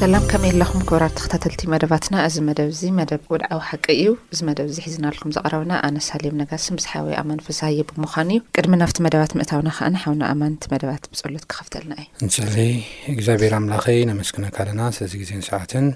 ሰላም ከመይ ኣለኹም ክብራት ተኸታተልቲ መደባትና እዚ መደብ እዚ መደብ ወድዓዊ ሓቂ እዩ እዚ መደብ እዚ ሒዝናልኩም ዘቕረብና ኣነ ሳሌም ነጋሲ ምስ ሓወይ ኣማን ፍስሃየ ብምዃኑ እዩ ቅድሚ ናብቲ መደባት ምእታውና ከዓ ንሓውና ኣማንቲ መደባት ብጸሎት ክኸፍተልና እዩ ንጽሊ እግዚኣብሔር ኣምላኸይ ነመስግነካ ኣለና ስለዚ ግዜን ሰዓትን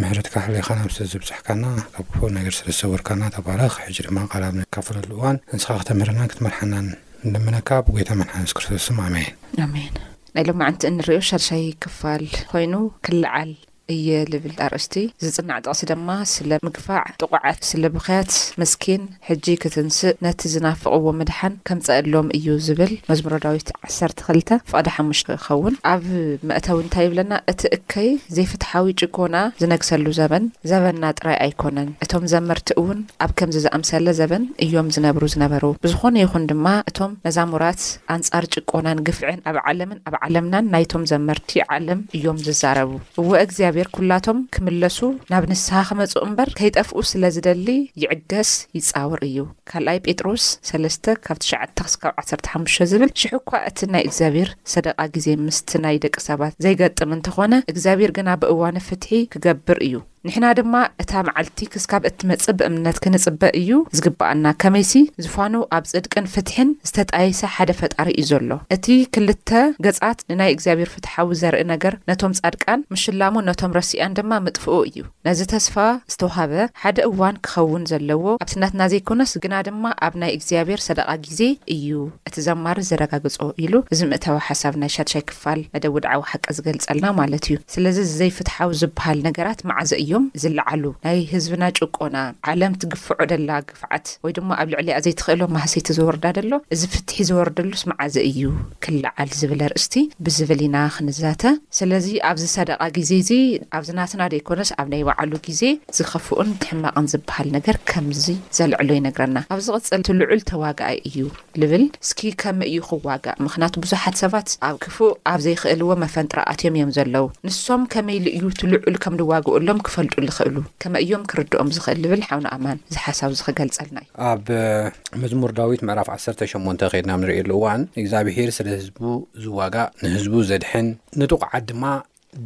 ምሕረትካ ኣሕሊኻ ናብ ስለ ዘብጻሕካና ካብ ክፉእ ነገር ስለ ዝሰወርካና ተባረኽ ሕጂ ድማ ቃል ኣብ ንካፈለሉ እዋን ንስኻ ክተምህረናን ክትመርሓናን ንልምነካ ብጎይታ መድሓኒ የሱስ ክርስቶስ ስም ኣሜን። ኣሜን ናይ ሎማዕንቲ እንርእዮ ሻድሻይ ክፋል ኾይኑ ክልዓል እየ ልብል ኣርእስቲ ዝጽናዕ ጥቕሲ ደማ ስለ ምግፋዕ ጥቑዓት ስለ ብኽያት መስኪን ሕጂ ክትንስእ ነቲ ዝናፍቕዎ ምድሓን ከምጸኣሎም እዩ ዝብል መዝሙረ ዳዊት ዓሰርተ ክልተ ፍቕዲ ሓሙሽተ ክኸውን ኣብ መእተዊ እንታይ ይብለና እቲ እከይ ዘይፍትሓዊ ጭጎና ዝነግሰሉ ዘበን ዘበንና ጥራይ ኣይኮነን እቶም ዘመርቲ እውን ኣብ ከምዚ ዝኣምሰለ ዘበን እዮም ዝነብሩ ዝነበሩ ብዝኾነ ይኹን ድማ እቶም መዛሙራት ኣንጻር ጭቆናን ግፍዕን ኣብ ዓለምን ኣብ ዓለምናን ናይቶም ዘመርቲ ዓለም እዮም ዝዛረቡ። እወ እግዚኣብሔር ኩላቶም ክምለሱ ናብ ንስሃ ክመጹ እምበር ከይጠፍኡ ስለ ዝደሊ ይዕገስ ይጻወር እዩ ካልኣይ ጴጥሮስ ሰለስተ ካብ ትሽዓተ ክስካብ ዓሰርተ ሓሙሽተ ዝብል ሽሕ እኳ እቲ ናይ እግዚኣብሔር ሰደቓ ግዜ ምስቲ ናይ ደቂ ሰባት ዘይገጥም እንተኾነ እግዚኣብሔር ግና ብእዋኑ ፍትሒ ክገብር እዩ ንሕና ድማ እታ መዓልቲ ክስካብ እትመጽእ ብእምነት ክንጽበ እዩ ዝግብኣና፣ ከመይሲ ዝፋኑ ኣብ ጽድቅን ፍትሕን ዝተጣየሰ ሓደ ፈጣሪ እዩ ዘሎ። እቲ ክልተ ገጻት ንናይ እግዚኣብሔር ፍትሓዊ ዘርኢ ነገር ነቶም ጻድቃን ምሽላሙ ነቶም ረሲኣን ድማ ምጥፍኡ እዩ። ነዚ ተስፋ ዝተውሃበ ሓደ እዋን ክኸውን ዘለዎ ኣብቲ ናትና ዘይኮነስ ግና ድማ ኣብ ናይ እግዚኣብሔር ሰደቓ ጊዜ እዩ እቲ ዘማሪ ዘረጋግጾ ኢሉ እዚ ምእታዊ ሓሳብ ናይ ሻድሻይ ክፋል መደብ ውድዓዊ ሓቂ ዝገልጸልና ማለት እዩ። ስለዚ እዚ ዘይፍትሓዊ ዝብሃል ነገራት ማዕዘ እዮም ዝለዓሉ? ናይ ህዝብና ጭቆና፣ ዓለም ትግፍዖ ደላ ግፍዓት ወይ ድማ ኣብ ልዕሊኣ ዘይትኽእሎ ማህሰይቲ ዝወርዳ ደሎ እዚ ፍትሒ ዝወርደሉስ ማዓዘ እዩ ክለዓል ዝብል ኣርእስቲ ብዝብል ኢና ክንዛተ። ስለዚ ኣብዚ ሰደቓ ግዜ እዚ ኣብዚ ናትና ዘይኮነስ ኣብ ናይ ባዓሉ ግዜ ዝኸፍኡን ሕማቕን ዝብሃል ነገር ከምዚ ዘልዕሎ ይነግረና። ኣብ ዝቕጽል እቲ ልዑል ተዋጋኣይ እዩ። ልብል እስኪ ከምእ እዩ ክዋጋእ ምክናቱ ብዙሓት ሰባት ኣብ ክፉእ ኣብ ዘይክእልዎ መፈንጥራ ኣትዮም እዮም ዘለው ንሶም ከመይ ኢሉ እዩ እቲ ልዑል ከም ልዋግኡሎም ክፈልጡ ልክእሉ ከመእ እዮም ክርድኦም ዝክእል ልብል ሓውና ኣማን እዚ ሓሳብ እዚ ክገልፀልና እዩ። ኣብ መዝሙር ዳዊት ምዕራፍ ዓሰርተ ሸሞንተ ከድና ኣብ ንርእየሉ እዋን እግዚኣብሄር ስለ ህዝቡ ዝዋጋእ ንህዝቡ ዘድሕን ንጡቕዓት ድማ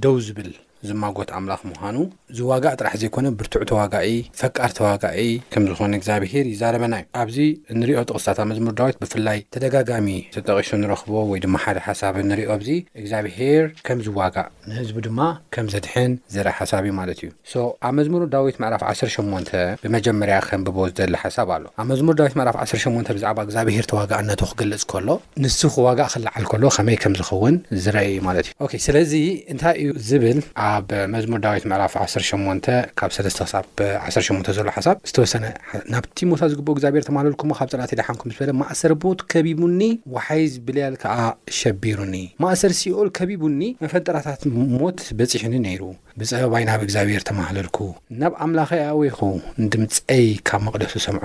ደው ዝብል ዝማጎት ኣምላኽ ምዃኑ፣ ዝዋጋእ ጥራሕ ዘይኮነ ብርቱዕ ተዋጋኢ፣ ፈቃር ተዋጋኢ፣ ከም ዝኾነ እግዚኣብሄር ይዛረበና እዩ። ኣብዚ እንሪኦ ጥቕስታት ኣብ መዝሙር ዳዊት ብፍላይ ተደጋጋሚ ተጠቒሱ ንረኽቦ ወይ ድማ ሓደ ሓሳብ እንሪኦ ኣብዚ እግዚኣብሄር ከም ዝዋጋእ ንህዝቡ ድማ ከም ዘድሕን ዘርኢ ሓሳብ እዩ ማለት እዩ። So ኣብ መዝሙር ዳዊት ምዕራፍ ዓሰርተ ሸሞንተ ብመጀመርያ ከንብቦ ዝደሊ ሓሳብ ኣሎ። ኣብ መዝሙር ዳዊት ምዕራፍ ዓሰርተ ሸሞንተ ብዛዕባ እግዝኣብሄር ተዋጋእነቱ ክገልጽ ከሎ ንሱ ክዋጋእ ክለዓል ከሎ ከመይ ከም ዝኸውን ዝረኤ እዩ ማለት እዩ። ኦኬ ስለዚ እንታይ እዩ ዝብል ኣብ መዝሙር ዳዊት ምዕራፍ ዓሰርተ ሸሞንተ ካብ ሰለስተ ክሳብ ዓሰርተ ሸሞንተ ዘሎ ሓሳብ ዝተወሰነ ናብ ቲሞታ ዝግብኦ እግዝኣብሄር ተማለልኩሞ ካብ ጸላእተይ ደሓንኩ ምስ በለ ማእሰር ሞት ከቢቡኒ ወሓይዝ ብልያል ከኣ ሸቢሩኒ ማእሰር ሲኦል ከቢቡኒ መፈንጠራታት ሞት በጺሑኒ ነይሩ። ብጸበባይ ናብ እግዚኣብሔር ተማህለልኩ፣ ናብ ኣምላኸይ ኣእዌኹ፣ ንድምጸይ ካብ መቕደሱ ሰምዖ፣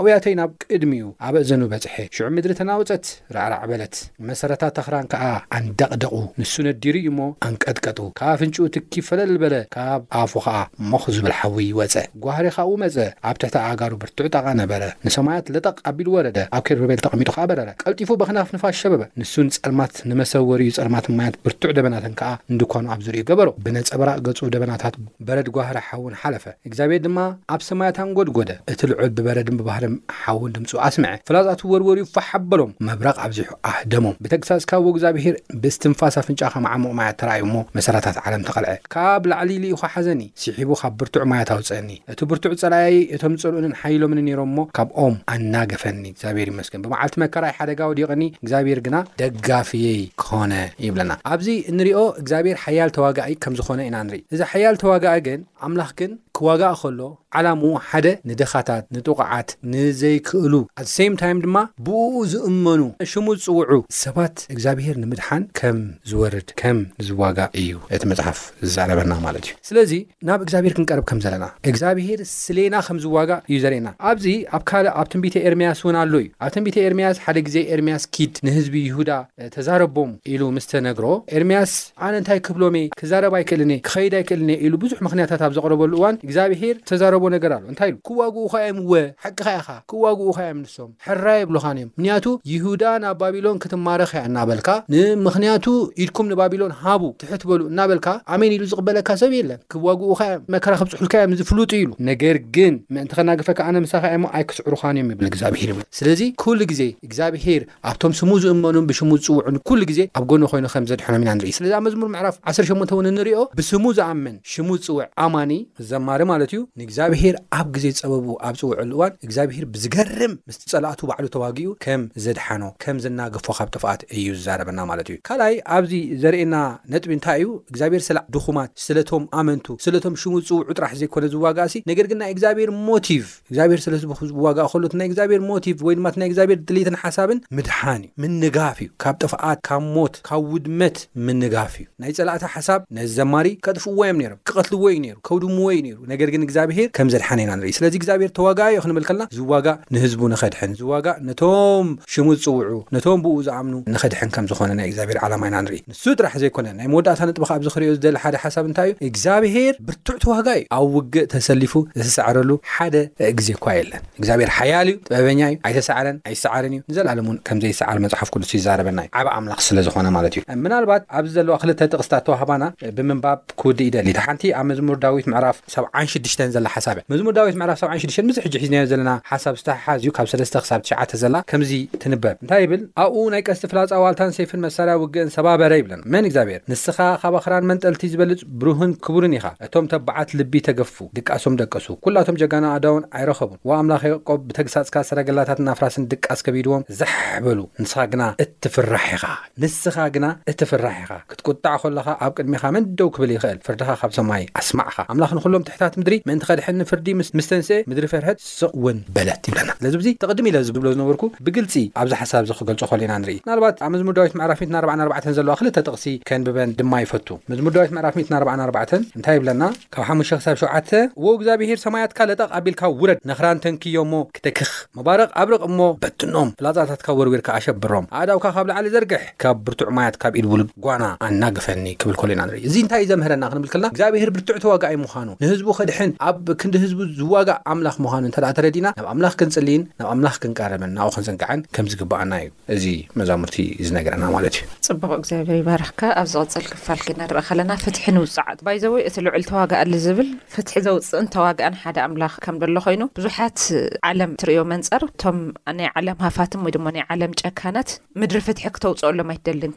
ኣውያተይ ናብ ቅድሚኡ ኣብ ኣእዘኑ በጽሐ። ሽዑ ምድሪ ተናወጸት፣ ራዕራዕ በለት፣ መሰረታት ኣኽራን ከኣ ኣንደቕደቑ። ንሱ ነዲሩ እዩ እሞ፣ ኣንቀጥቀጡ፣ ካብ ኣፍንጭኡ ትኪ ፈለል በለ፣ ካብ ኣፉ ኸኣ ሞኽ ዝብል ሓዊ ወጸ። ጓህሪ ኻብኡ መጸ፣ ኣብ ትሕቲ ኣእጋሩ ብርቱዕ ጣቓ ነበረ። ንሰማያት ለጠቕ ኣቢሉ ወረደ፣ ኣብ ኬሩቤል ተቐሚጡ ኸኣ በረረ። ቀልጢፉ ብኽናፍ ንፋስ ሸበበ፣ ንሱ ንጸልማት ንመሰወሪኡ፣ ጸልማትን ማያት ብርቱዕ ደበናትን ከኣ ንድኳኑ ኣብ ዙርያኡ ገበሮ። ብነጸብራቕ ገጹ ደበናታት በረድ ጓህሪ ሓውን ሓለፈ፣ እግዚኣብሄር ድማ ኣብ ሰማያት ኣንጐድጐደ፣ እቲ ልዑል ብበረድን ብባህርን ሓውን ድምጹ ኣስምዐ፣ ፍላጻቱ ወርወርዩ ፋሕ ኣበሎም፣ መብረቕ ኣብዚሑ። ዓሕ ደሞም ብተግሳጽካ እዎ እግዝኣቢሄር ብእስትንፋስ ኣፍንጫኻ መዓሙቕ ማያት ተራእዩ እሞ መሰረታት ዓለም ተቐልዐ ካብ ላዕሊ ልኢኹ ሓዘኒ ሲሒቡ ካብ ብርቱዕ ማያት ኣውጸእኒ እቲ ብርቱዕ ጸላያየይ እቶም ዝጸልኡንን ሓይሎምንን ኔሮም እሞ ካብኦም ኣናገፈኒ እግዝኣቢሄር ይመስገን ብመዓልቲ መከራይ ሓደጋ ወዲቕኒ እግዝኣቢሄር ግና ደጋፍየይ ኮነ ይብለና ኣብዚ እንሪኦ እግዝኣቢሄር ሓያል ተዋጋኣይ ከምዝኾነ ኢና ንርኢ እዚ ሓያል ተዋጋኣይ ግን ኣምላኽ ግን ክዋጋእ ከሎ ዓላምኡ ሓደ ንድኻታት ንጥቑዓት ንዘይክእሉ at the same time ድማ ብእኡ ዝእመኑ ሽሙ ዝጽውዑ ሰባት እግዛብሄር ንምድሓን ከም ዝወርድ ከም ዝዋጋእ እዩ እቲ መጽሓፍ ዝዛረበና ማለት እዩ ስለዚ ናብ እግዛብሄር ክንቀርብ ከም ዘለና እግዛብሄር ስሌና ከም ዝዋጋእ እዩ ዘርእየና ኣብዚ ኣብ ካልእ ኣብ ትንቢተ ኤርምያስ ውን ኣሎ እዩ ኣብ ትንቢተ ኤርምያስ ሓደ ግዜ ኤርምያስ ኪድ ንህዝቢ ይሁዳ ተዛረቦም ኢሉ ምስ ተነግሮ፣ ኤርምያስ ኣነ እንታይ ክብሎም እየ፣ ክዛረብ ኣይክእልን እየ፣ ክኸይድ ኣይክእልን እየ ኢሉ ብዙሕ ምኽንያታት ኣብ ዘቕረበሉ እዋን እግዚኣብሄር ዝተዛረቦ ነገር ኣሎ። እንታይ ኢሉ? ክዋግኡኻ እዮም እወ፣ ሓቅኻ ኢኻ፣ ክዋግኡኻ እዮም ንሶም፣ ሕራይ ኣይብሉኻን እዮም፣ ምኽንያቱ ይሁዳ ናብ ባቢሎን ክትማረኽ እያ እናበልካ፣ ን ምኽንያቱ ኢድኩም ንባቢሎን ሃቡ፣ ትሕት በሉ እናበልካ ኣሜን ኢሉ ዝቕበለካ ሰብ የለን፣ ክዋግኡኻ እዮም፣ መከራ ከብጽሑልካ እዮም ዝፍሉጥ እዩ ኢሉ። ነገር ግን ምእንቲ ከናግፈካ ኣነ ምሳኻ እየ እሞ ኣይክስዕሩኻን እዮም ይብል እግዚኣብሄር ይብል። ስለዚ ኩሉ ግዜ እግዚኣብሄር ኣብቶም ስሙ ዝእመኑን ብሽሙ ዝጽውዑን ኩሉ ግዜ ኣብ ጎኑ ኮይኑ ከም ዘድሕኖም ኢና ንርኢ። ስለዚ ኣብ መዝሙር ምዕራፍ ዓሰርተ ሸሞንተ እውን እንርእዮ ብስሙ ዝኣምን፣ ሽሙ ዝጽውዕ፣ ኣማኒ፣ ዘማሪ ማለት እዩ፣ ንእግዚኣብሄር ኣብ ግዜ ጸበቡ ኣብ ዝጽውዐሉ እዋን እግዚኣብሄር ብዝገርም ምስቲ ጸላእቱ ባዕሉ ተዋጊኡ ከም ዘድሓኖ፣ ከም ዘናገፎ ካብ ጥፍኣት እዩ ዝዛረበና ማለት እዩ። ካልኣይ ኣብዚ ዘርእየና ነጥቢ እንታይ እዩ እግዚኣብሄር ስለ ድኹማት፣ ስለቶም ኣመንቱ፣ ስለቶም ሽሙ ዝጽውዑ ጥራሕ ዘይኮነ ዝዋጋእሲ ነገር ግን ናይ እግዚኣብሄር ሞቲቭ፣ እግዚኣብሔር ስለ ህዝቡ ክዋጋእ ከሎ እቲ ናይ እግዚኣብሔር ሞቲቭ ወይ ድማ እቲ ናይ እግዚኣብሔር ድሌትን ሓሳብን ምድሓን እዩ ምንጋፍ እዩ ካብ ጥፍኣት ካብ ሞት ካብ ውድመት ምንጋፍ እዩ ናይ ፀላእቲ ሓሳብ ነዚ ዘማሪ ከጥፍእዎ እዮም ነይሮም ክቐትልዎ እዩ ነይሩ ከውድምዎ እዩ ነይሩ ነገር ግን እግዚኣብሔር ከም ዘድሓነ ኢና ንርኢ ስለዚ እግዚኣብሔር ተዋጋእ እዩ ክንብል ከልና ዝዋጋእ ንህዝቡ ንኸድሕን ዝዋጋእ ነቶም ሽሙ ዝፅውዑ ነቶም ብኡ ዝኣምኑ ንኸድሕን ከም ዝኾነ ናይ እግዚኣብሔር ዓላማ ኢና ንርኢ እሱ ጥራሕ ዘይኮነ ናይ መወዳእታ ነጥብኻ ኣብዚ ክሪኦ ዝደሊ ሓደ ሓሳብ እንታይ እዩ እግዚኣብሄር ብርቱዕ ተዋጋኢ እዩ ኣብ ውግእ ተሰሊፉ ዝተሳዕረሉ ሓደ ግዜ እኳ የለን እግዚኣብሄር ሓያል እዩ ጥበበኛ እዩ ኣይተሳዕረን ኣይሳዓርን እዩ ንዘልኣለም እውን ከም ዘይሳዓር መፅሓፍ ቅዱስ ይዛረበና እዩ ዓቢ ኣምላኽ ስለ ዝኾነ ማለት እዩ ምናልባት ኣብዚ ዘለዋ ክልተ ጥቅስታት ተዋህባና ብምንባብ ክውድእ ይደሊ እታ ሓንቲ ኣብ መዝሙር ዳዊት ምዕራፍ ሰብዓን ሽዱሽተን ዘላ ሓሳብ እያ። መዝሙር ዳዊት ምዕራፍ ሰብዓን ሽዱሽተን ምስዚ ሕጂ ሒዝናዮ ዘለና ሓሳብ ዝተሓሓዝ እዩ፣ ካብ ሰለስተ ክሳብ ትሽዓተ ዘላ ከምዚ ትንበብ፣ እንታይ ይብል? ኣብኡ ናይ ቀስቲ ፍላጻ ዋልታን ሰይፍን መሳርያ ውግእን ሰባበረ ይብለና። መን እግዚኣብሄር? ንስኻ ካብ ኣኽራን መንጠልቲ ዝበልጽ ብሩህን ክቡርን ኢኻ። እቶም ተባዓት ልቢ ተገፍፉ፣ ድቃሶም ደቀሱ፣ ኵላቶም ጀጋኑ ኣእዳውን ኣይረኸቡን። ዋ ኣምላኽ ያእቆብ፣ ብተግሳጽካ ሰረገላታትን ኣፍራስን ድቃስ ከቢድዎም ዛሕ በሉ፣ ንስኻ ግና እትፍራሕ ኢኻ። ንስኻ ግና እትፍራሕ ኢኻ፣ ክትቍጣዕ ኸሎኻ ኣብ ቅድሜኻ መን ደው ክብል ይኽእል? ፍርድኻ ካብ ሰማይ ኣስማዕኻ፣ ኣምላኽ ንዅሎም ትሕታት ምድሪ ምእንቲ ኼድሕን ንፍርዲ ምስ ተንስኤ፣ ምድሪ ፈርሀት፣ ስቕ እውን በለት ይብለና። ስለዚ ኣብዚ እቲ ቕድም ኢለ ዝብሎ ዝነበርኩ ብግልጺ ኣብዚ ሓሳብ እዚ ክገልጾ ኸሎ ኢና ንርኢ። ምናልባት ኣብ መዝሙር ዳዊት ምዕራፍ ሚእትን ኣርባዓን ኣርባዕተን ዘለዋ ክልተ ጥቕሲ ከንብበን ድማ ይፈቱ። መዝሙር ዳዊት ምዕራፍ ሚእትን ኣርባዓን ኣርባዕተን እንታይ ይብለና? ካብ ሓሙሽተ ክሳብ ሸውዓተ ዎው እግዚኣብሄር ሰማያትካ ለጠቅ ኣቢልካ ውረድ ነኽራን ተንክዮ እሞ ክተክኽ መባርቅ ኣብርቅ እሞ በትኖም ፍላጻታትካ ወርዊርካ ኣሸብሮም ኣእዳውካ ካብ ላዕሊ ዘርግሕ ካብ ብርቱዕ ማያት ካብ ኢድ ውሉድ ጓና ኣናግፈኒ ክብል ከሎ ኢና ንርኢ እዚ እንታይ እዩ ዘምህረና ክንብል ከለና እግዚኣብሄር ብርቱዕ ተዋጋኣይ ምዃኑ ንህዝቡ ከድሕን ኣብ ክንዲ ህዝቡ ዝዋጋእ ኣምላኽ ምዃኑ እንተ ተረዲእና ናብ ኣምላኽ ክንጽልይን ናብ ኣምላኽ ክንቀርብን ናብኡ ክንጽንቀዕን ከም ዝግባኣና እዩ እዚ መዛሙርቲ ዝነግረና ማለት እዩ። ጽቡቕ እግዚኣብሔር ይባርኽካ ኣብ ዝቕጽል ክፋል ክንርኣ ከለና ፍትሒ ንውጹዓት ባይ ዘ ዌይ እቲ ልዑል ተዋጋኣሊ ዝብል ፍትሒ ዘውጽእን ተዋጋእን ሓደ ኣምላኽ ከም ደሎ ኮይኑ ብዙሓት ዓለም ትርእዮ መንጸር እቶም ናይ ዓለም ሃፋትም ወይ ድማ ናይ ዓለም ጨካናት ምድሪ ፍትሒ ክተውጽኦሎም ኣይትደልን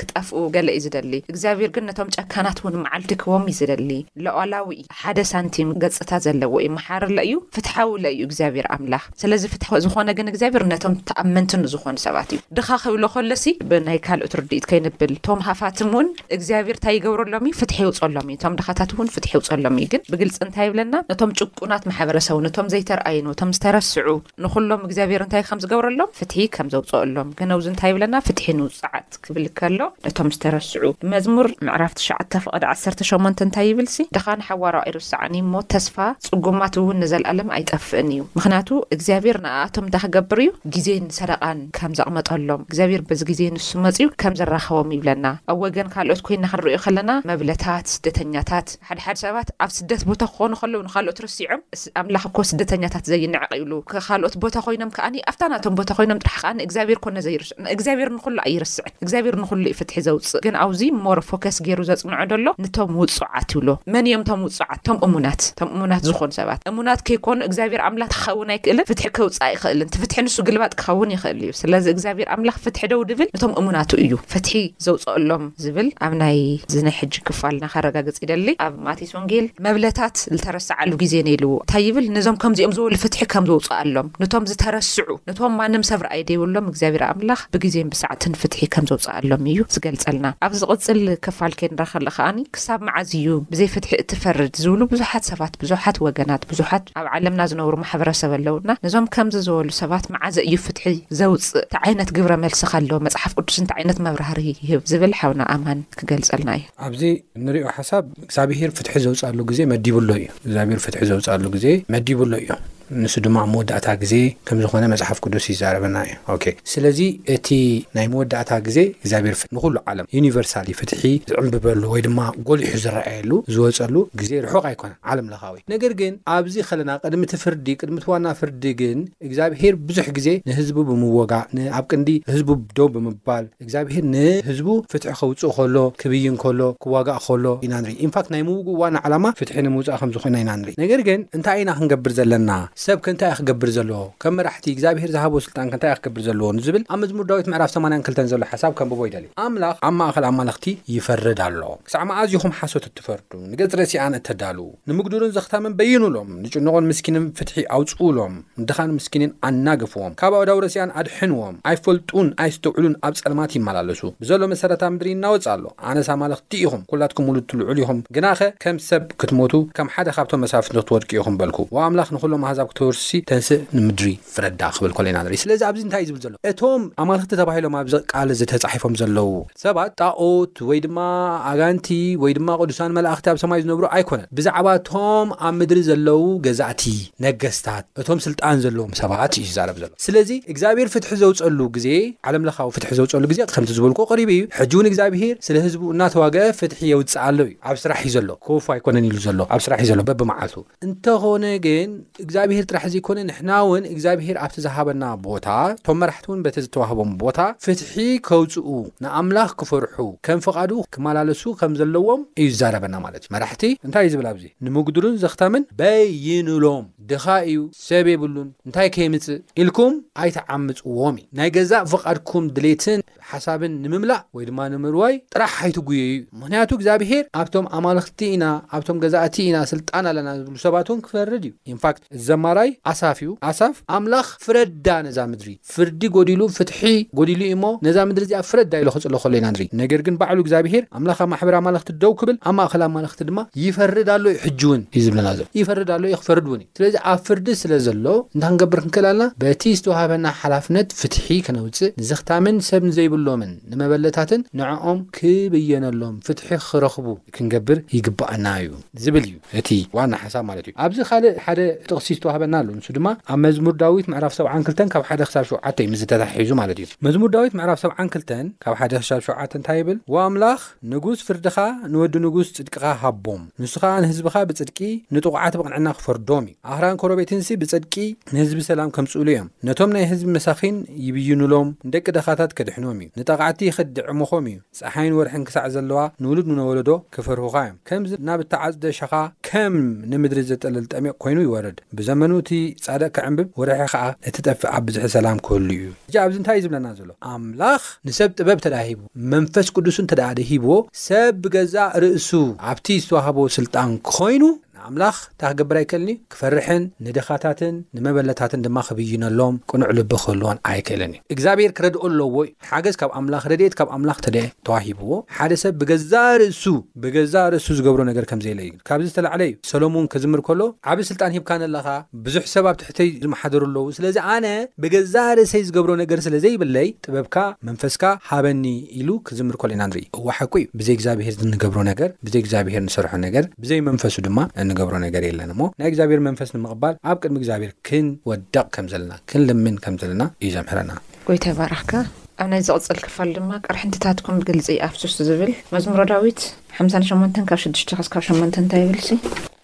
ክጠፍኡ ገለ እዩ ዝደሊ እግዚኣብሔር ግን ነቶም ጨካናት ውን መዓልቲ ክህቦም እዩ ዝደሊ ለዋላዊ ሓደ ሳንቲም ገጽታ ዘለዎ እዩ መሓርለ እዩ ፍትሓዉለ እዩ እግዚኣብሔር ኣምላክ ስለዚ ፍትሕ ዝኮነ ግን እግዚኣብሔር ነቶም ተኣመንቲ ንዝኮኑ ሰባት እዩ ድኻ ክብሎ ከሎሲ ብናይ ካልኦት ርድኢት ከይንብል ቶም ሃፋትም ዉን እግዚኣብሔር ታይ ይገብረሎም እዩ ፍትሕ የዉጸሎም እዩ ቶም ድኻታት ዉን ፍትሕ የዉጸሎም እዩ ግን ብግልጺ እንታይ ይብለና ነቶም ጭቁናት ማሕበረሰቡ ነቶም ዘይተርኣዩ ነቶም ዝተረስዑ ንኹሎም እግዚኣብሔር እንታይ ከም ዝገብረሎም ፍትሒ ከም ዘውፅኦሎም ግን ኣብዚ እንታይ ይብለና ፍትሒ ንውፁዓት ክብል ከሎ ነቶም ዝተረስዑ መዝሙር ምዕራፍ ትሽዓተ ፍቐዲ ዓሰርተ ሸሞንተ እንታይ ይብልሲ ድኻ ንሓዋሩ ኣይርሳዕን እዩ እሞ ተስፋ ፅጉማት እውን ንዘልኣለም ኣይጠፍእን እዩ ምኽንያቱ እግዚኣብሔር ንኣኣቶም እንታይ ክገብር እዩ ግዜን ሰደቓን ከም ዘቕመጠሎም እግዚኣብሔር በዚ ግዜ ንሱ መፅዩ ከም ዘራኸቦም ይብለና ኣብ ወገን ካልኦት ኮይና ክንርእዮ ከለና መብለታት ስደተኛታት ሓድሓድ ሰባት ኣብ ስደት ቦታ ክኾኑ ከለዉ ንኻልኦት ረሲዖም ኣምላኽ እኮ ስደተኛታት ዘይንዕቕ እዩ እሉ ክኻልኦት ቦታ ኮይኖም ከኣ ኣብታ ናቶም ቦታ ኮይኖም ጥራሕ ከኣ ንእግዚኣብሔር ኮነ ዘይርስዑ ንእግዚኣብሔር ንኹሉ ኣይርስዕን እግዚኣብሔር ንኹሉ እዩ ፍትሒ ዘውጽእ ግን ኣውዚ ሞር ፎከስ ጌሩ ዘጽንዖ ደሎ ንቶም ውጹዓት ይብሎ መን እዮም ቶም ውጹዓት ቶም እሙናት ቶም እሙናት ዝኾኑ ሰባት እሙናት ከይኮኑ እግዚኣብሔር ኣምላኽ ክኸውን ኣይክእልን ፍትሒ ከውጽእ ኣይኽእልን ትፍትሒ ንሱ ግልባጥ ክኸውን ይኽእል እዩ ስለዚ እግዚኣብሔር ኣምላኽ ፍትሒ ደው ድብል ንቶም እሙናቱ እዩ ፍትሒ ዘውጽኦሎም። ዝብል ኣብ ናይ እዚ ናይ ሕጂ ክፋልና ከረጋግጽ ይደሊ። ኣብ ማቴስ ወንጌል መብለታት ልተረሰዓሉ ጊዜ ነይ ልዎ እንታይ ይብል ነዞም ከምዚኦም ዝበሉ ፍትሒ ከም ዘውጽኣሎም ነቶም ዝተረስዑ ነቶም ማንም ሰብ ረኣይ ደይብሎም እግዚኣብሔር ኣምላኽ ብጊዜን ብሰዓትን ፍትሒ ከም ዘውጽኣሎም እዩ ዝገልጸልና ኣብ ዝቕጽል ክፋል ከንራ ከለ ከኣ ክሳብ መዓዝ እዩ ብዘይ ፍትሒ እትፈርድ ዝብሉ ብዙሓት ሰባት ብዙሓት ወገናት ብዙሓት ኣብ ዓለምና ዝነብሩ ማሕበረሰብ ኣለውና ነዞም ከምዚ ዝበሉ ሰባት መዓዘ እዩ ፍትሒ ዘውጽእ ታይ ዓይነት ግብረ መልሲ ካሎ መጽሓፍ ቅዱስ እንታይ ዓይነት መብራህርሂ ይህብ ዝብል ሓውና ኣማን ክገልጸልና እዩ። ኣብዚ እንሪኦ ሓሳብ እግዝኣብሄር ፍትሒ ዘውጽኣሉ ግዜ መዲቡ ኣሎ እዩ እግዝኣብሄር ፍትሒ ዘውጽኣሉ ግዜ መዲቡ ኣሎ እዩ ንሱ ድማ ኣብ መወዳእታ ግዜ ከም ዝኾነ መጽሓፍ ቅዱስ ይዛረበና እዩ ኦኬ ስለዚ እቲ ናይ መወዳእታ ግዜ እግዝኣብሄር ፍትሒ ንኹሉ ዓለም ዩኒቨርሳሊ ፍትሒ ዝዕምብበሉ ወይ ድማ ጎሊሑ ዝረኣየሉ ዝወጸሉ ግዜ ርሑቕ ኣይኮነን ዓለም ኣምላኻዊ ነገር ግን ኣብዚ ከለና ቅድሚ እቲ ፍርዲ ቅድሚ እቲ ዋና ፍርዲ ግን እግዚኣብሄር ብዙሕ ግዜ ንህዝቡ ብምወጋእ ን ኣብ ቅንዲ ህዝቡ ደው ብምባል እግዚኣብሄር ንህዝቡ ፍትሒ ከውጽእ ከሎ ክብይን ከሎ ክዋጋእ ከሎ ኢና ንርኢ ኢንፋክት ናይ ምውግኡ ዋና ዓላማ ፍትሒ ንምውጻእ ከም ዝኾነ ኢና ንርኢ ነገር ግን እንታይ ኢና ክንገብር ዘለና ሰብ ከ እንታይ እዩ ክገብር ዘለዎ ከም መራሕቲ እግዚኣብሄር ዝሃቦ ስልጣን ከ እንታይ እዩ ክገብር ዘለዎ ንዝብል ኣብ መዝሙር ዳዊት ምዕራፍ ሰማንያን ክልተን ዘሎ ሓሳብ ከንብቦ ይደሊ ኣምላኽ ኣብ ማእከል ኣማልኽቲ ይፈርድ ኣሎ ክሳዕ መኣዝ ኢኹም ሓሶት ትፈርዱን ንገጽ ረሲኣን እተዳሉ ንምግዱርን ዘኽታምን በይኑሎም ንጭኖቖን ምስኪንን ፍትሒ ኣውጽኡሎም ንድኻን ምስኪንን ኣናግፍዎም ካብ ኣእዳው ረሲኣን ኣድሕንዎም ኣይፈልጡን ኣይስተውዕሉን ኣብ ጸልማት ይመላለሱ ብዘሎ መሰረታ ምድሪ ይናወጽ ኣሎ ኣነስ ኣማልኽቲ ኢኹም ኩላትኩም ውሉድ ትልዑል ኢኹም ግናኸ ከም ሰብ ክትሞቱ ከም ሓደ ካብቶም መሳፍንቲ ክትወድቂ ኢኹም በልኩ ዋ ኣምላኽ ንኹሎም ኣህዛብ ክተወርስሲ ተንስእ ንምድሪ ፍረዳ ክብል ኮለና ንርኢ ስለዚ ኣብዚ እንታይ እዩ ዝብል ዘሎ እቶም ኣማልኽቲ ተባሂሎም ኣብዚ ቃል እዚ ተጻሒፎም ዘለዉ ሰባት ጣኦት ወይ ድማ ኣጋንቲ ወይ ድማ ቅዱሳን መላእኽቲ ኣብ ሰማይ ዝነብሩ ኣይኮነን። ብዛዕባ እቶም ኣብ ምድሪ ዘለዉ ገዛእቲ፣ ነገስታት፣ እቶም ስልጣን ዘለዎም ሰባት እዩ ዝዛረብ ዘሎ። ስለዚ እግዚኣብሄር ፍትሒ ዘውጸሉ ግዜ፣ ዓለም ለኻዊ ፍትሒ ዘውጸሉ ግዜ ከምቲ ዝበልኩ ቀሪቡ እዩ። ሕጂ ውን እግዚኣብሄር ስለ ህዝቡ እናተዋገ ፍትሒ የውጽእ ኣሎ እዩ። ኣብ ስራሕ እዩ ዘሎ። ክወፉ ኣይኮነን ኢሉ ዘሎ። ኣብ ስራሕ እዩ ዘሎ በብመዓልቱ። እንተኾነ ግን እግዚኣብሄር ጥራሕ ዘይኮነ ንሕና እውን እግዚኣብሄር ኣብቲ ዝሃበና ቦታ እቶም መራሕቲ እውን በቲ ዝተዋህቦም ቦታ ፍትሒ ከውፅኡ ንኣምላኽ ክፈርሑ ከም ፍቓዱ ክመላለሱ ከም ዘለዎም እዩ ዝዛረበና ማለት እዩ መራሕቲ እንታይ እዩ ዝብል ኣብዚ ንምጉድሉን ዘኽታምን በይኑሎም ድኻ እዩ ሰብ የብሉን እንታይ ከይምፅእ ኢልኩም ኣይትዓምፅዎም እዩ ናይ ገዛእ ፍቓድኩም ድሌትን ሓሳብን ንምምላእ ወይ ድማ ንምርዋይ ጥራሕ ኣይትጉየዩ ምኽንያቱ እግዚኣብሄር ኣብቶም ኣማልኽቲ ኢና ኣብቶም ገዛእቲ ኢና ስልጣን ኣለና ዝብሉ ሰባት እውን ክፈርድ እዩ ኢንፋክት እዚ ዘማራይ ኣሳፍ እዩ ኣሳፍ ኣምላኽ ፍረዳ ነዛ ምድሪ ፍርዲ ጎዲሉ ፍትሒ ጎዲሉ እዩ እሞ ነዛ ምድሪ እዚኣ ፍረዳ ኢሉ ክጽሎ ከሎ ኢና ንርኢ ነገር ግን ባዕሉ እግዚኣብሄር ኣምላኽ ኣብ ማሕበር ኣማልኽቲ ደው ክብል ኣብ ማእከል ኣማልኽቲ ድማ ይፈርድ ኣሎ እዩ ሕጂ እውን እዩ ዝብለና ዘሎ ይፈርድ ኣሎ እዩ ክፈርድ እውን እዩ። ስለዚ ኣብ ፍርዲ ስለ ዘሎ እንታይ ክንገብር ክንክእል ኣልና በቲ ዝተዋሃበና ሓላፍነት ፍትሒ ከነውጽእ ንዘኽታምን ሰብ ንዘይብሎምን ንመበለታትን ንዕኦም ክብየነሎም ፍትሒ ክረኽቡ ክንገብር ይግብኣና እዩ ዝብል እዩ እቲ ዋና ሓሳብ ማለት እዩ። ኣብዚ ካልእ ሓደ ጥቕሲ ዝተዋህበና ኣሎ ንሱ ድማ ኣብ መዝሙር ዳዊት ምዕራፍ ሰብዓን ክልተን ካብ ሓደ ክሳብ ሸውዓተ እዩ ምስዚ ተታሒሒዙ ማለት እዩ መዝሙር ዳዊት ምዕራፍ ሰብዓን ክልተን ካብ ሓደ ክሻብ ሸውዓተ እንታይ ይብል ዋምላኽ ንጉስ ፍርድኻ ንወዲ ንጉስ ጽድቅኻ ሃቦም፣ ንሱ ኸኣ ንህዝብኻ ብጽድቂ ንጥቑዓት ብቕንዕና ክፈርዶም እዩ። ኣኽራን ኮረቤትንሲ ብጽድቂ ንህዝቢ ሰላም ከምጽኡሉ እዮም። ነቶም ናይ ህዝቢ መሳኺን ይብይኑሎም፣ ንደቂ ድኻታት ከድሕኖም እዩ። ንጠቓዕቲ ኸድዕምኾም እዩ፣ ጸሓይን ወርሕን ክሳዕ ዘለዋ ንውሉድ ምነወለዶ ክፈርሁኻ እዮም። ከምዚ ናብ እተዓጽደ ሸኻ ከም ንምድሪ ዘጠልል ጠሚቕ ኮይኑ ይወርድ። ብዘመኑ እቲ ጻድቕ ክዕምብብ ወርሒ ኸኣ እትጠፍእ ኣብ ብዝሒ ሰላም ክህሉ እዩ። ሕጂ ኣብዚ እንታይ እዩ ዝብለና ዘሎ? ኣምላኽ ንሰብ ጥበብ እንተድኣ ሂብዎ። መንፈስ ቅዱስ እንተ ደኣ ደሂብዎ፣ ሰብ ብገዛእ ርእሱ ኣብቲ ዝተዋህቦ ስልጣን ኰይኑ፣ ንኣምላኽ እንታይ ክገብር ኣይክእልን እዩ? ክፈርሕን ንድኻታትን ንመበለታትን ድማ ክብይነሎም ቅኑዕ ልቢ ክህልዎን ኣይክእልን እዩ። እግዚኣብሄር ክረድኦ ኣለዎ እዩ። ሓገዝ ካብ ኣምላኽ፣ ረድኤት ካብ ኣምላኽ እንተ ደኣ ተዋሂብዎ፣ ሓደ ሰብ ብገዛእ ርእሱ ብገዛእ ርእሱ ዝገብሮ ነገር ከም ዘየለ እዩ። ካብዚ ዝተላዕለ እዩ ሰሎሙን ክዝምር ከሎ ዓቢ ስልጣን ሂብካኒ ኣለኻ ብዙሕ ሰብ ኣብ ትሕተይ ዝመሓደሩ ኣለዉ ስለዚ ኣነ ብገዛእ ርእሰይ ዝገብሮ ነገር ስለ ዘይብለይ ጥበብካ መንፈስካ ሃበኒ ኢሉ ክዝምር ከሎ ኢና ንርኢ እወ ሓቁ እዩ ብዘይ እግዚኣብሄር እንገብሮ ነገር ብዘይ እግዚኣብሄር ንሰርሖ ነገር ብዘይ መንፈሱ ድማ እንገብሮ ነገር የለን እሞ ናይ እግዚኣብሄር መንፈስ ንምቕባል ኣብ ቅድሚ እግዚኣብሄር ክንወደቕ ከም ዘለና ክንልምን ከም ዘለና እዩ ዘምህረና። ጎይታ ይባርኽካ ኣብ ናይ ዝቕጽል ክፋል ድማ ቅርሕንትታትኩም ብግልጺ ኣፍስሱ ዝብል መዝሙረ ዳዊት ሓምሳን ሸሞንተን ካብ ሽዱሽተ ክስካብ ሸሞንተ እንታይ ይብልሲ።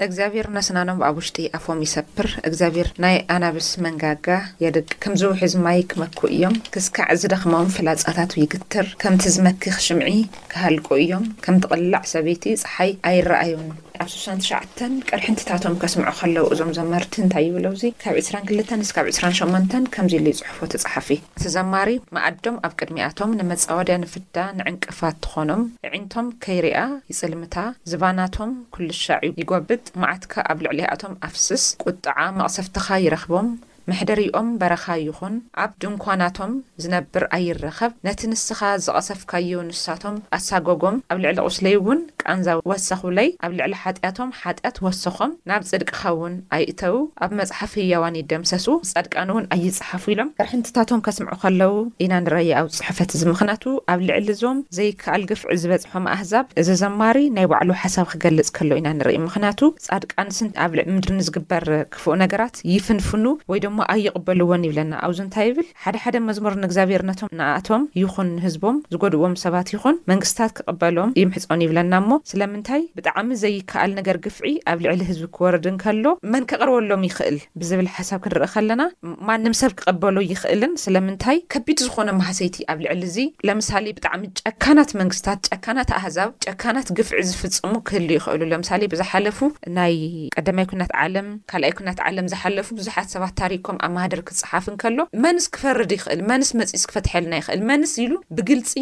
እግዚኣብሔር ነስናኖም ኣብ ውሽጢ ኣፎም ይሰብር እግዚኣብሔር ናይ ኣናብስ መንጋጋ የድቅ ከምዚ ውሕዝ ማይ ክመኩ እዮም ክስካዕ ዝደኽሞም ፍላጻታቱ ይግትር ከምቲ ዝመክኽ ሽምዒ ክሃልቁ እዮም ከም ትቕላዕ ሰበይቲ ጸሓይ ኣይረኣዩን። ኣብ ስሳን ትሽዓተን ቅርሕንትታቶም ከስምዑ ከለዉ እዞም ዘመርቲ እንታይ ይብሉብዚ ካብ ዕስራን ክልተን እስካብ ዕስራን ሸሞንተን ከምዚ ኢሉ ይጽሕፎ እቲ ጸሓፊ። እቲ ዘማሪ መኣዶም ኣብ ቅድሚኣቶም ንመጻወድያ ንፍዳ ንዕንቅፋት ትኾኖም እዒንቶም ከይሪኣ ይጽልምታ ዝባናቶም ኩልሻዕ ይጎብጥ መዓትካ ኣብ ልዕሊኣቶም ኣፍስስ ቁጥዓ መቅሰፍትኻ ይረኽቦም መሕደሪኦም በረኻ ይኹን ኣብ ድንኳናቶም ዝነብር ኣይረኸብ ነቲ ንስኻ ዝቀሰፍካዮ ንሳቶም ኣሳጎጎም ኣብ ልዕሊ ቁስለይ ውን ቃንዛ ወሰኹለይ ኣብ ልዕሊ ሓጢኣቶም ሓጢኣት ወሰኾም ናብ ጽድቅኻ ውን ኣይእተዉ ኣብ መጽሓፍ ህያዋን ይደምሰሱ ጻድቃን ውን ሓፍ ኢሎም ኣዕንትታቶም ከስምዑ ከለዉ ኢና ንረኢ ኣብ ጽሕፈት እዚ ምኽናቱ ኣብ ልዕሊ እዞም ዘይከኣል ግፍዒ ዝበጽሖም ኣህዛብ እዚ ዘማሪ ናይ ባዕሉ ሓሳብ ክገልጽ ከሎ ኢና ንርኢ ምኽናቱ ጻድቃንስ ኣብ ልዕሊ ምድሪ ንዝግበር ክፉእ ነገራት ይፍንፍኑ ወይ ደሞ ኣይቕበልዎን ይብለና ኣብዙ እንታይ ይብል ሓደ ሓደ መዝሙር ንእግዚኣብሔር ነቶም ንኣኣቶም ይኹን ንህዝቦም ዝጎድእዎም ሰባት ይኹን መንግስታት ክቕበሎም ይምሕጸኑ ይብለና እሞ ስለምንታይ ብጣዕሚ ዘይከኣል ነገር ግፍዒ ኣብ ልዕሊ ህዝቢ ክወርድ እንከሎ መን ከቕርበሎም ይኽእል? ብዝብል ሓሳብ ክንርኢ ከለና ማንም ሰብ ክቕበሎ ይኽእልን ስለምንታይ ከቢድ ዝኾነ ማህሰይቲ ኣብ ልዕሊ እዚ ለምሳሌ ብጣዕሚ ጨካናት መንግስታት ጨካናት ኣህዛብ ጨካናት ግፍዒ ዝፍጽሙ ክህሉ ይኽእሉ ለምሳሌ ብዝሓለፉ ናይ ቀደማይ ኩናት ዓለም ካልኣይ ኩናት ዓለም ዝሓለፉ ብዙሓት ሰባት ታሪኮም ኣብ ማህደር ክጽሓፍ እንከሎ መንስ ክፈርድ ይኽእል መንስ መጺኡስ ክፈትሐልና ይኽእል መንስ ኢሉ ብግልጺ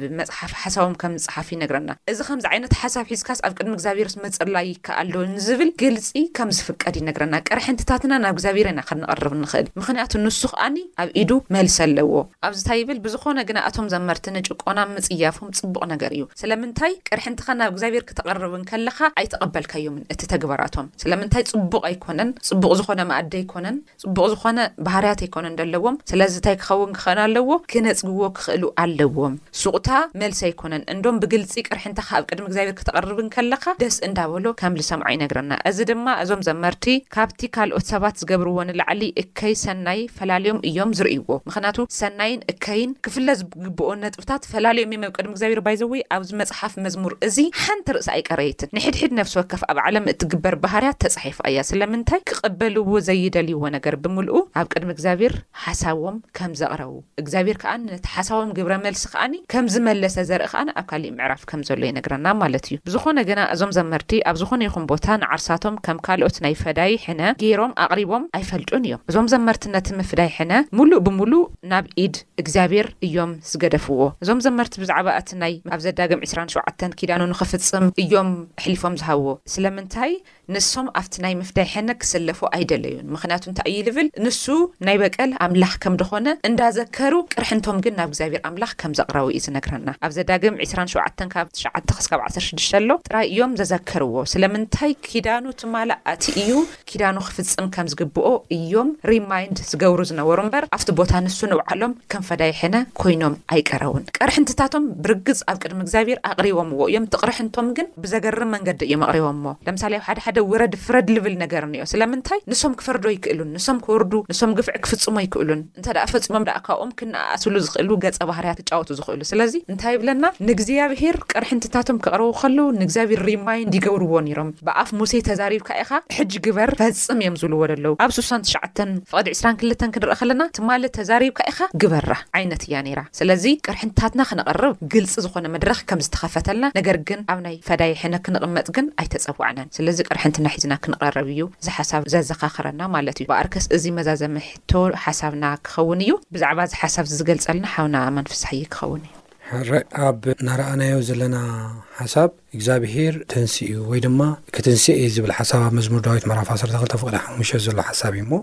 ብመጽሓፍ ሓሳቦም ከም ዝጸሓፍ ይነግረና። እዚ ከምዚ ዓይነት ሓሳብ ሒዝካስ ኣብ ቅድሚ እግዚኣብሔርስ ምጽላይ ይከኣልዶ ንዝብል ግልጺ ከም ዝፍቀድ ይነግረና። ቅርሕንትታትና ናብ እግዚኣብሔር ኢና ከነቕርብ እንኽእል ምኽንያቱ ንሱ ከኣኒ ኣብ ኢዱ መልሲ ኣለዎ። ኣብዚ ታይ ይብል ብዝኾነ ግና እቶም ዘመርቲ ንጭቆና ምጽያፎም ጽቡቕ ነገር እዩ። ስለምንታይ ቅርሕንትኻ ናብ እግዚኣብሔር ክተቕርብ እንከለኻ ኣይተቐበልካዮምን እቲ ተግባራቶም። ስለምንታይ ጽቡቕ ኣይኮነን ጽቡቕ ዝኾነ መኣዲ ኣይኮነን። ጽቡቕ ዝኾነ ባህርያት ኣይኮነን ደለዎም ስለዚ ታይ ክኸውን ክኸን ኣለዎ ክነጽግዎ ክኽእሉ ኣለዎም ሱቕታ መልሲ ኣይኮነን እንዶም ብግልጺ ቅርሕንትኻ ኣብ ቅድሚ እግዚኣብሔር ክተቕርብ እንከለኻ ደስ እንዳበሎ ከም ልሰምዖ ይነግረና እዚ ድማ እዞም ዘመርቲ ካብቲ ካልኦት ሰባት ዝገብርዎ ንላዕሊ እከይ ሰናይ ፈላልዮም እዮም ዝርእይዎ ምኽናቱ ሰናይን እከይን ክፍለ ዝግብኦ ነጥቢ እታ ትፈላለዩ እሜም ኣብ ቅድሚ እግዚኣብሔር ባይ ዘ ወይ ኣብዚ መጽሓፍ መዝሙር እዚ ሓንቲ ርእሲ ኣይቀረየትን ንሕድሕድ ነፍሲ ወከፍ ኣብ ዓለም እትግበር ባህርያት ተጻሒፋ እያ ስለምንታይ ክቅበልዎ ዘይደልይዎ ነገር ብምልኡ ኣብ ቅድሚ እግዚኣብሔር ሓሳቦም ከም ዘቅረቡ እግዚኣብሔር ከኣ ነቲ ሓሳቦም ግብረ መልሲ ከኣ ከም ዝመለሰ ዘርኢ ከኣ ኣብ ካሊእ ምዕራፍ ከም ዘሎ ይነግረና ማለት እዩ ብዝኮነ ግና እዞም ዘመርቲ ኣብ ዝኮነ ይኩን ቦታ ንዓርሳቶም ከም ካልኦት ናይ ፈዳይ ሕነ ገይሮም ኣቅሪቦም ኣይፈልጡን እዮም እዞም ዘመርቲ ነቲ ምፍዳይ ሕነ ሙሉእ ብሙሉእ ናብ ኢድ እግዚኣብሔር እዮም ዝገደፍዎ። እዞም ዘመርቲ ብዛዕባ እቲ ናይ ኣብ ዘዳግም ዕስራን ሸውዓተን ኪዳኑ ንኽፍጽም እዮም ኣሕሊፎም ዝሃብዎ። ስለምንታይ ንሶም ኣብቲ ናይ ምፍዳይ ሕነ ክስለፉ ኣይደለዩን ምኽንያቱ እንታይ እዩ ልብል ንሱ ናይ በቀል ኣምላኽ ከም ድኾነ እንዳ ዘከሩ ቅርሕንቶም ግን ናብ እግዚኣብሔር ኣምላኽ ከም ዘቅረቡ እዩ ዝነግረና ኣብ ዘዳግም ዕስራን ሸውዓተን ካብ ትሽዓተ ክስካብ ዓሰርተ ሽዱሽተ ኣሎ ጥራይ እዮም ዘዘከርዎ ስለምንታይ ኪዳኑ ትማል ኣቲ እዩ ኪዳኑ ክፍጽም ከም ዝግብኦ ኢዮም ሪማይንድ ዝገብሩ ዝነበሩ እምበር ኣብቲ ቦታ ንሱ ንብዓሎም ከም ፈዳይ ሕነ ኮይኖም ኣይቀረቡን። ቀርሕንትታቶም ብርግጽ ኣብ ቅድሚ እግዚኣብሄር ኣቕሪቦምዎ ኢዮም፣ እቲ ቅርሕንቶም ግን ብዘገርም መንገዲ ኢዮም ኣቕሪቦምዎ። ለምሳሌ ኣብ ሓደ ሓደ ውረድ ፍረድ ልብል ነገር እኒኦ፣ ስለምንታይ ንሶም ክፈርዱ ኣይክእሉን፣ ንሶም ክወርዱ ንሶም ግፍዒ ክፍጽሙ ኣይክእሉን። እንተደኣ ፈጺሞም ደኣ ካብኦም ክነኣኣስሉ ዝኽእሉ ገጸ ባህርያት ክጫወቱ ዝኽእሉ። ስለዚ እንታይ ይብለና? ንእግዚኣብሄር ቅርሕንትታቶም ከቕርቡ ከለዉ ንእግዚኣብሄር ሪማይንድ ይገብርዎ ኔሮም። ብኣፍ ሙሴ ተዛሪብካ ኢኻ ሕጂ ግበር ፈጽም እዮም ዝብልዎ ዘለዉ። ኣብ ሱሳን ትሽዓተን ፍቐዲ ዕስራን ክልተን ክንርእ ከለና ትማሊ ተዛሪብካ ኢኻ ግበራ ዓይነት እያ ኔራ። ስለዚ ቅርሕንትታትና ክነቕርብ ግልጺ ዝኾነ መድረኽ ከም ዝተኸፈተልና ነገር ግን ኣብ ናይ ፈዳይ ሕነ ክንቕመጥ ግን ኣይተጸዋዕናን። ስለዚ ቅርሕንትና ሒዝና ክንቐርብ እዩ እዚ ሓሳብ ዘዘኻኽረና ማለት እዩ። በኣርከስ እዚ መዛዘሚ ቶ ሓሳብና ክኸውን እዩ። ብዛዕባ እዚ ሓሳብዚ ዝገልጸልና ሓውና ኣማን ፍስሓየ ክኸውን እዩ። ሕራይ ኣብ ናራኣናዮ ዘለና ሓሳብ እግዚኣብሄር ተንሲኡ ወይ ድማ ክትንስእ እየ ዝብል ሓሳብ ኣብ መዝሙር ዳዊት ምዕራፍ ዓሰርተ ክልተ ፍቕዲ ሓሙሽተ ዘሎ ሓሳብ እዩ እሞ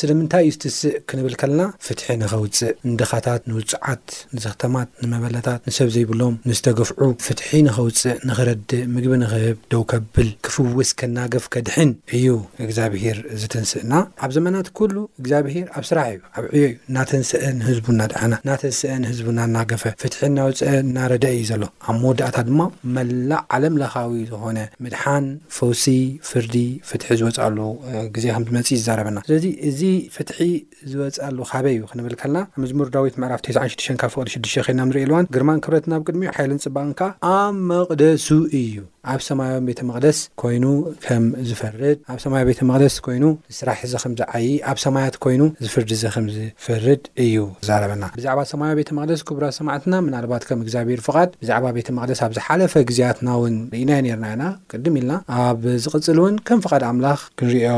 ስለምንታይ እዩ ዝትስእ ክንብል ከለና ፍትሒ ንኸውጽእ ንድኻታት ንውጹዓት ንዘኽተማት ንመበለታት ንሰብ ዘይብሎም ንዝተገፍዑ ፍትሒ ንኸውጽእ ንኽረድእ ምግቢ ንኽህብ ደው ከብል ክፍውስ ከናግፍ ከድሕን እዩ እግዛብሄር ዝትንስእና ኣብ ዘመናት ኩሉ እግዛብሄር ኣብ ስራሕ እዩ ኣብ ዕዮ እዩ እናተንሰኤ ንህዝቡ እናድሓና እናተንሰኤ ንህዝቡ እናናገፈ ፍትሒ እናውፀኤ እናረደኤ እዩ ዘሎ ኣብ መወዳእታ ድማ መላእ ዓለም ለኻዊ ዝኾነ ምድሓን ፈውሲ ፍርዲ ፍትሒ ዝወፅኣሉ ግዜ ከምዝመፅእ እዩ ዝዛረበና ስለዚ እዚ ፍትሒ ዝወጽኣሉ ካበይ እዩ ክንብል ከልና መዝሙር ዳዊት ምዕራፍ ተስዓን ሽዱሽተን ካብ ፍቕዲ ሽዱሽተ ኬድና ንርእዮ ልዋን ግርማን ክብረትን ኣብ ቅድሚኡ ሓይልን ጽባቕን ከኣ ኣብ መቕደሱ እዩ ኣብ ሰማያዊ ቤተ መቕደስ ኮይኑ ከም ዝፈርድ ኣብ ሰማያዊ ቤተ መቕደስ ኮይኑ ስራሕ እዚ ከም ዝዓዪ ኣብ ሰማያት ኮይኑ እዚ ፍርዲ እዚ ከም ዝፈርድ እዩ ዝዛረበና ብዛዕባ ሰማያዊ ቤተ መቕደስ ክቡራት ሰማዕትና ምናልባት ከም እግዚኣብሔር ፍቓድ ብዛዕባ ቤተ መቕደስ ኣብ ዝሓለፈ ግዜያትና እውን ርኢናዮ ኔርና ኢና ቅድም ኢልና ኣብ ዝቕጽል እውን ከም ፍቓድ ኣምላኽ ክንርእዮ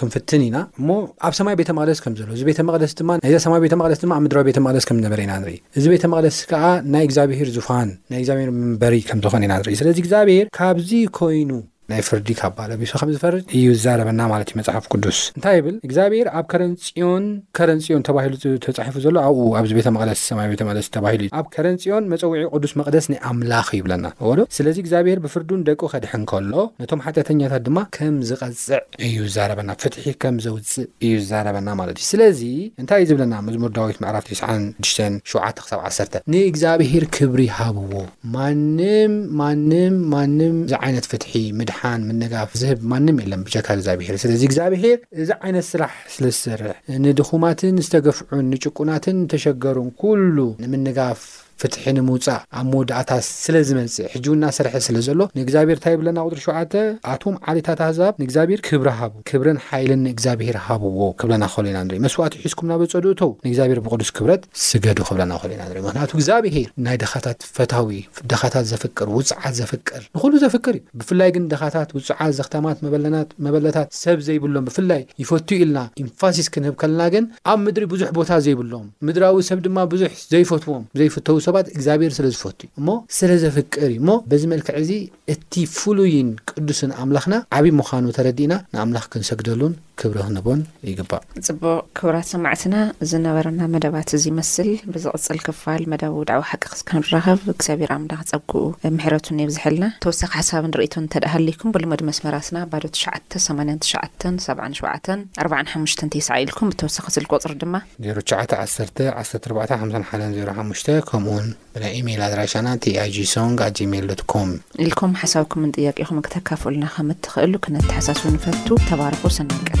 ክንፍትን ኢና እሞ ኣብ ሰማይ ቤተ መቕደስ ከም ዘሎ እዚ ቤተ መቕደስ ድማ ናይዛ ሰማይ ቤተ መቕደስ ድማ ኣብ ምድራዊ ቤተ መቕደስ ከም ዝነበረ ኢና ንርኢ እዚ ቤተ መቕደስ ከዓ ናይ እግዚኣብሄር ዙፋን ናይ እግዚኣብሄር መንበሪ ከም ዝኾነ ኢና ንርኢ ስለዚ እግዚኣብሄር ካብዚ ኮይኑ ናይ ፍርዲ ካባ ለቢሱ ከም ዝፈርድ እዩ ዝዛረበና ማለት እዩ መጽሓፍ ቅዱስ እንታይ ይብል እግዚኣብሄር ኣብ ከረን ጽዮን ከረን ጽዮን ተባሂሉ ተጻሒፉ ዘሎ ኣብኡ ኣብዚ ቤተ መቕደስ ሰማይ ቤተ መቕደስ ተባሂሉ እዩ ኣብ ከረን ጽዮን መጸውዒ ቅዱስ መቕደስ ናይ ኣምላኽ ይብለና ወዶ ስለዚ እግዚኣብሄር ብፍርዱን ደቁ ከድሕን ከሎ ነቶም ሓጢኣተኛታት ድማ ከም ዝቐጽዕ እዩ ዛረበና ፍትሒ ከም ዘውፅእ እዩ ዛረበና ማለት እዩ ስለዚ እንታይ እዩ ዝብለና መዝሙር ዳዊት ምዕራፍ 96 ሸውዓተ ክሳብ ዓሰርተ ንእግዚኣብሄር ክብሪ ሃብዎ ማንም ማንም ማንም እዚ ዓይነት ፍትሒ ምድሓን ምንጋፍ ዝህብ ማንም የለን ብጀካ እግዚኣብሄር ስለዚ እግዚኣብሄር እዚ ዓይነት ስራሕ ስለ ዝሰርሕ ንድኹማትን ዝተገፍዑን ንጭቁናትን ተሸገሩን ኩሉ ንምንጋፍ ፍትሒ ንምውጻእ ኣብ መወዳእታ ስለ ዝመጽእ ሕጂ ውን እናሰርሐ ስለ ዘሎ ንእግዚኣብሄር ታይ ይብለና ቁጽሪ ሸውዓተ ኣቱም ዓሌታት ኣህዛብ ንእግዚኣብሄር ክብሪ ሃቡ ክብርን ሓይልን ንእግዚኣብሄር ሃብዎ ክብለና ከሎ ኢና ንርኢ መስዋእቲ ሒዝኩም ናብ ኣጸዱ እተው ንእግዚኣብሄር ብቅዱስ ክብረት ስገዱ ክብለና ከሎ ኢና ንርኢ ምክንያቱ እግዚኣብሄር ናይ ድኻታት ፈታዊ ድኻታት ዘፍቅር ውጹዓት ዘፍቅር ንኩሉ ዘፍቅር እዩ ብፍላይ ግን ድኻታት ውጹዓት ዘኽታማት መበለናት መበለታት ሰብ ዘይብሎም ብፍላይ ይፈቱ ኢልና ኢንፋሲስ ክንህብ ከለና ግን ኣብ ምድሪ ብዙሕ ቦታ ዘይብሎም ምድራዊ ሰብ ድማ ብዙሕ ዘይፈትዎም ዘይፍተዉ ሰባት እግዚኣብሄር ስለ ዝፈቱ እዩ እሞ ስለ ዘፍቅር እዩ እሞ በዚ መልክዕ እዚ እቲ ፍሉይን ቅዱስን ኣምላኽና ዓቢ ምዃኑ ተረዲእና ንኣምላኽ ክንሰግደሉን ክብሪ ክንህቦን ይግባእ። ጽቡቕ ክቡራት ሰማዕትና ዝነበረና መደባት እዚ ይመስል ብዝቕጽል ክፋል መደብ ውድዕዊ ሓቂ ክስከ ንራኸብ እግዚኣብሔር ኣምላኽ ጸግኡ ምሕረቱን የብዝሐልና ተወሳኺ ሓሳብን ርእይቶን እንተድኣ ሃልይኩም ብልሙድ መስመራትና ባዶ ትሽዓተ ሰማንያን ትሽዓተን ሰብዓን ሸውዓተን ኣርብዓን ሓሙሽተን ቴስዓ ኢልኩም ብተወሳኺ ስልኪ ቁጽሪ ድማ ዜሮ ትሽዓተ ዓሰርተ ዓሰርተ ኣርባዕተ ሓምሳን ሓደን ዜሮ ሓሙሽተ ከምኡውን ብናይ ኢሜይል ኣድራሻና ቲኣይጂሶንግ ኣት ጂሜይል ዶት ኮም ኢልኩም ሓሳብኩምን ጥያቄኹምን ክተካፍኡልና ከም እትኽእሉ ክነተሓሳስብ ንፈቱ። ተባረኹ። ሰናይ ቀን።